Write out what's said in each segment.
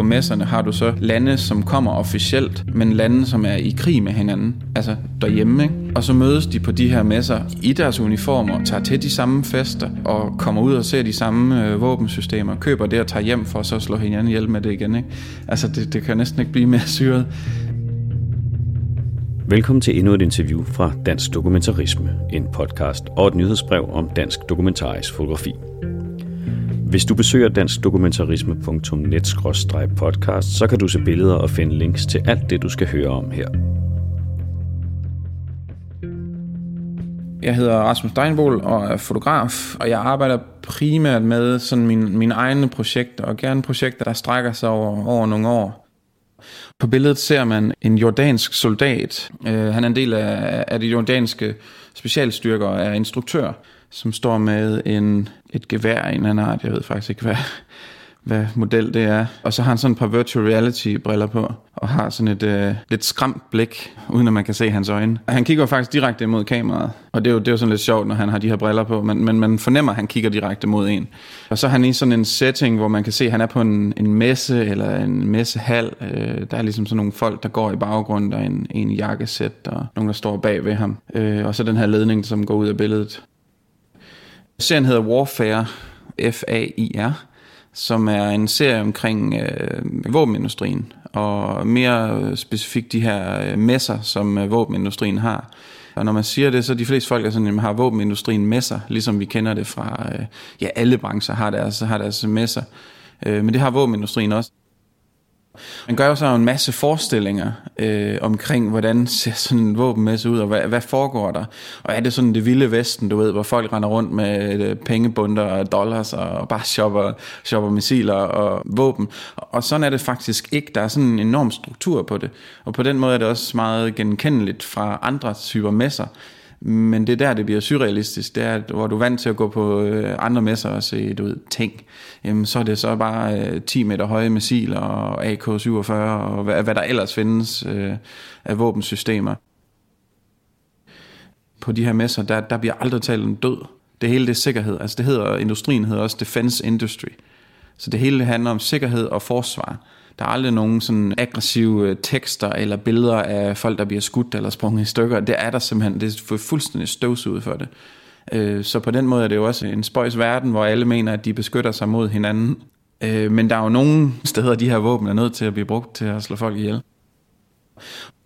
på messerne har du så lande, som kommer officielt, men lande, som er i krig med hinanden, altså derhjemme. Ikke? Og så mødes de på de her messer i deres uniformer, tager til de samme fester og kommer ud og ser de samme øh, våbensystemer, køber det og tager hjem for så slå hinanden ihjel med det igen. Ikke? Altså det, det kan næsten ikke blive mere syret. Velkommen til endnu et interview fra Dansk Dokumentarisme, en podcast og et nyhedsbrev om dansk dokumentarisk fotografi. Hvis du besøger danskdokumentarisme.net-podcast, så kan du se billeder og finde links til alt det, du skal høre om her. Jeg hedder Rasmus Steinbol og er fotograf, og jeg arbejder primært med sådan mine, mine egne projekter, og gerne projekter, der strækker sig over, over nogle år. På billedet ser man en jordansk soldat. Uh, han er en del af, af de jordanske specialstyrker og er instruktør, som står med en, et gevær i en anden art. Jeg ved faktisk ikke, hvad, hvad model det er. Og så har han sådan et par virtual reality briller på, og har sådan et øh, lidt skræmt blik, uden at man kan se hans øjne. Og han kigger faktisk direkte mod kameraet, og det er, jo, det er jo sådan lidt sjovt, når han har de her briller på, men, men man fornemmer, at han kigger direkte mod en. Og så er han i sådan en setting, hvor man kan se, at han er på en, en messe eller en messehal. Øh, der er ligesom sådan nogle folk, der går i baggrunden, der er en, en jakkesæt, og nogen, der står bag ved ham. Øh, og så den her ledning, som går ud af billedet. Serien hedder Warfare, F-A-I-R, som er en serie omkring øh, våbenindustrien, og mere øh, specifikt de her øh, messer, som øh, våbenindustrien har. Og når man siger det, så de fleste folk er sådan, at man har våbenindustrien messer, ligesom vi kender det fra, øh, ja, alle brancher har deres, har deres messer. Øh, men det har våbenindustrien også. Man gør jo så en masse forestillinger øh, omkring, hvordan ser sådan en våbenmesse ud, og hvad, hvad foregår der? Og er det sådan det vilde vesten, du ved, hvor folk render rundt med øh, pengebunder og dollars og bare shopper, shopper missiler og våben? Og sådan er det faktisk ikke. Der er sådan en enorm struktur på det. Og på den måde er det også meget genkendeligt fra andre typer messer. Men det er der, det bliver surrealistisk. Det er, at, hvor du er vant til at gå på øh, andre messer og se du ved, ting. Jamen, så er det så bare øh, 10 meter høje missiler og AK-47 og hvad, hvad der ellers findes øh, af våbensystemer. På de her messer, der, der bliver aldrig talt om død. Det hele det er sikkerhed. Altså det hedder, industrien hedder også defense industry. Så det hele handler om sikkerhed og forsvar. Der er aldrig nogen sådan aggressive øh, tekster eller billeder af folk, der bliver skudt eller sprunget i stykker. Det er der simpelthen. Det er fuldstændig støvsuget for det. Øh, så på den måde er det jo også en spøjs verden, hvor alle mener, at de beskytter sig mod hinanden. Øh, men der er jo nogle steder, de her våben er nødt til at blive brugt til at slå folk ihjel.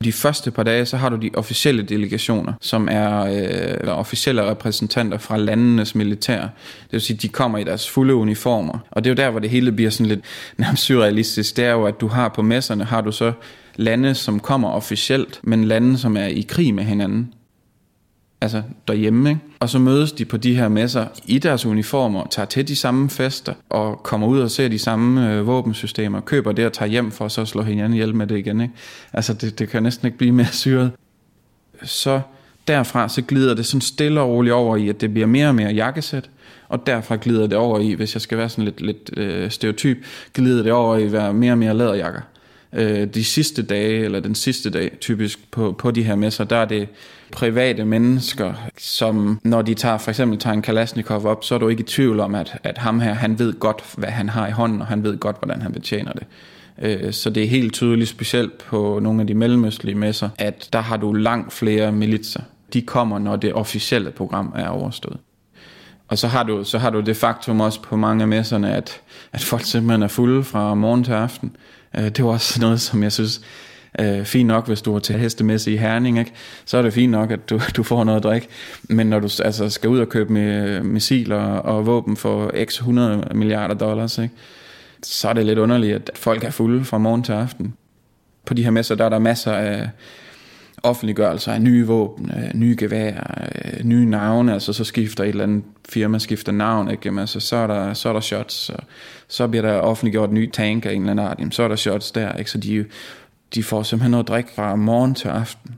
De første par dage, så har du de officielle delegationer, som er øh, officielle repræsentanter fra landenes militær. Det vil sige, de kommer i deres fulde uniformer. Og det er jo der, hvor det hele bliver sådan lidt nærmest surrealistisk. Det er jo, at du har på messerne, har du så lande, som kommer officielt, men lande, som er i krig med hinanden altså derhjemme, ikke? og så mødes de på de her messer i deres uniformer, tager til de samme fester, og kommer ud og ser de samme øh, våbensystemer, køber det og tager hjem for så at slå hinanden ihjel med det igen. Ikke? Altså det, det kan næsten ikke blive mere syret. Så derfra så glider det sådan stille og roligt over i, at det bliver mere og mere jakkesæt, og derfra glider det over i, hvis jeg skal være sådan lidt, lidt øh, stereotyp, glider det over i at være mere og mere læderjakker øh, de sidste dage, eller den sidste dag typisk på, på de her messer, der er det private mennesker, som når de tager for eksempel tager en Kalashnikov op, så er du ikke i tvivl om, at, at ham her, han ved godt, hvad han har i hånden, og han ved godt, hvordan han betjener det. Øh, så det er helt tydeligt, specielt på nogle af de mellemøstlige messer, at der har du langt flere militser. De kommer, når det officielle program er overstået. Og så har du, så har du det faktum også på mange af messerne, at, at folk simpelthen er fulde fra morgen til aften. Øh, det var også noget, som jeg synes øh, fint nok, hvis du er til hestemesse i Herning, ikke? så er det fint nok, at du, du får noget at drikke. Men når du altså, skal ud og købe med missiler og våben for x 100 milliarder dollars, ikke? så er det lidt underligt, at folk er fulde fra morgen til aften. På de her messer, der er der masser af offentliggørelser af nye våben, øh, nye geværer, øh, nye navne, altså så skifter et eller andet firma skifter navn, ikke? Jamen, altså, så, er der, så er der shots, så, så bliver der offentliggjort en ny tank af en eller anden art, jamen, så er der shots der, ikke? så de, de får simpelthen noget drik fra morgen til aften.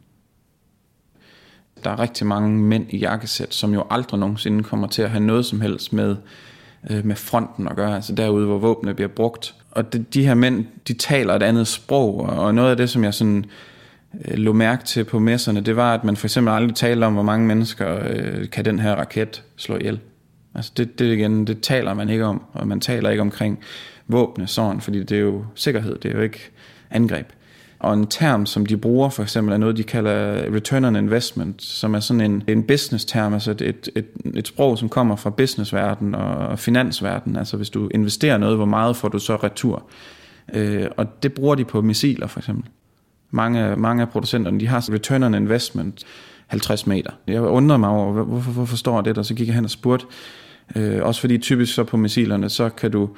Der er rigtig mange mænd i jakkesæt, som jo aldrig nogensinde kommer til at have noget som helst med, øh, med fronten at gøre, altså derude, hvor våbnene bliver brugt. Og de, de her mænd, de taler et andet sprog, og noget af det, som jeg sådan øh, lå mærke til på messerne, det var, at man for eksempel aldrig talte om, hvor mange mennesker øh, kan den her raket slå ihjel. Altså det, det igen, det taler man ikke om, og man taler ikke omkring våbne sådan, fordi det er jo sikkerhed, det er jo ikke angreb. Og en term, som de bruger for eksempel, er noget, de kalder return on investment, som er sådan en, en business-term, altså et, et, et, et sprog, som kommer fra businessverden og finansverden. Altså hvis du investerer noget, hvor meget får du så retur? Øh, og det bruger de på missiler for eksempel. Mange, mange af producenterne, de har return on investment 50 meter. Jeg undrede mig over, hvorfor, hvorfor står det der? Så gik jeg hen og spurgte, øh, også fordi typisk så på missilerne, så kan du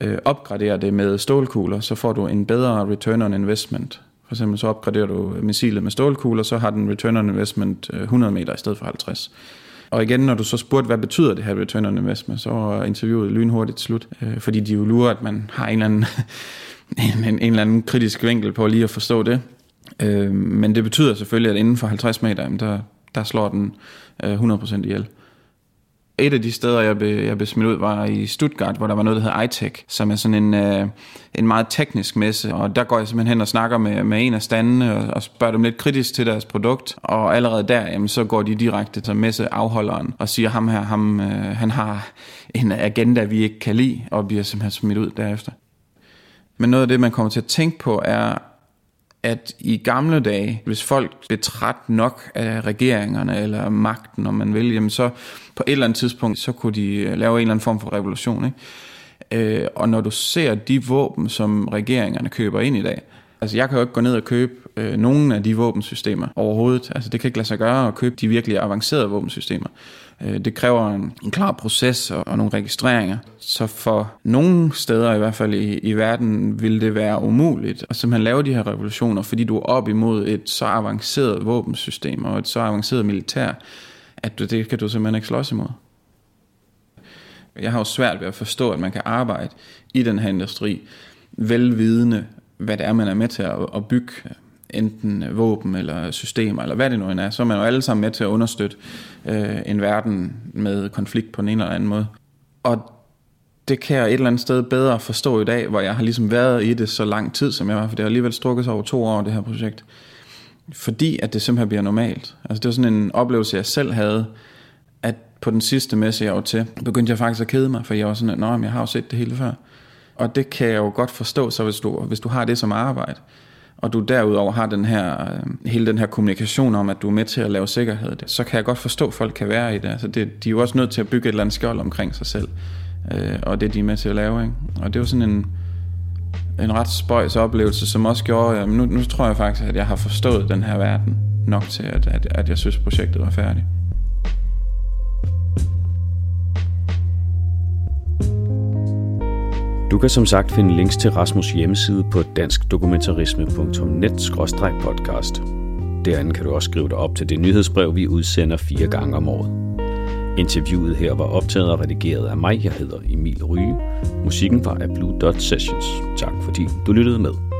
øh, opgradere det med stålkugler, så får du en bedre return on investment. For eksempel så opgraderer du missilet med stålkugler, så har den return on investment øh, 100 meter i stedet for 50. Og igen, når du så spurgte, hvad betyder det her return on investment, så var interviewet lynhurtigt slut, øh, fordi de jo lurer, at man har en eller anden, en, en, en eller anden kritisk vinkel på lige at forstå det. Øh, men det betyder selvfølgelig, at inden for 50 meter, der, der slår den øh, 100% ihjel. Et af de steder, jeg blev, jeg blev smidt ud, var i Stuttgart, hvor der var noget, der hedder iTech, som er sådan en, øh, en meget teknisk messe. Og der går jeg simpelthen hen og snakker med, med en af standene og, og spørger dem lidt kritisk til deres produkt. Og allerede der, jamen, så går de direkte til messeafholderen og siger, ham her, ham, øh, han har en agenda, vi ikke kan lide, og bliver simpelthen smidt ud derefter. Men noget af det, man kommer til at tænke på, er, at i gamle dage, hvis folk blev træt nok af regeringerne eller magten, om man vil, jamen så på et eller andet tidspunkt, så kunne de øh, lave en eller anden form for revolution. Ikke? Øh, og når du ser de våben, som regeringerne køber ind i dag, altså jeg kan jo ikke gå ned og købe øh, nogen af de våbensystemer overhovedet. Altså det kan ikke lade sig gøre at købe de virkelig avancerede våbensystemer. Øh, det kræver en, en klar proces og, og nogle registreringer. Så for nogle steder i hvert fald i, i verden vil det være umuligt at simpelthen lave de her revolutioner, fordi du er op imod et så avanceret våbensystem og et så avanceret militær, at du, det kan du simpelthen ikke slås imod. Jeg har jo svært ved at forstå, at man kan arbejde i den her industri, velvidende, hvad det er, man er med til at, at bygge enten våben eller systemer, eller hvad det nu end er, så er man jo alle sammen med til at understøtte øh, en verden med konflikt på en eller anden måde. Og det kan jeg et eller andet sted bedre forstå i dag, hvor jeg har ligesom været i det så lang tid, som jeg var, for det har alligevel strukket sig over to år, det her projekt. Fordi at det simpelthen bliver normalt. Altså det var sådan en oplevelse, jeg selv havde, at på den sidste messe, jeg var til, begyndte jeg faktisk at kede mig, for jeg var sådan, at Nå, jeg har jo set det hele før. Og det kan jeg jo godt forstå, så hvis du, hvis du har det som arbejde, og du derudover har den her, øh, hele den her kommunikation om, at du er med til at lave sikkerhed, så kan jeg godt forstå, at folk kan være i det. Altså det de er jo også nødt til at bygge et eller andet skjold omkring sig selv, øh, og det de er med til at lave. Ikke? Og det var sådan en, en ret spøjs oplevelse, som også gjorde, at nu, nu tror jeg faktisk, at jeg har forstået den her verden nok til, at, at, at jeg synes, projektet var færdigt. Du kan som sagt finde links til Rasmus hjemmeside på danskdokumentarisme.net-podcast. Derinde kan du også skrive dig op til det nyhedsbrev, vi udsender fire gange om året. Interviewet her var optaget og redigeret af mig. Jeg hedder Emil Ryge. Musikken var af Blue Dot Sessions. Tak fordi du lyttede med.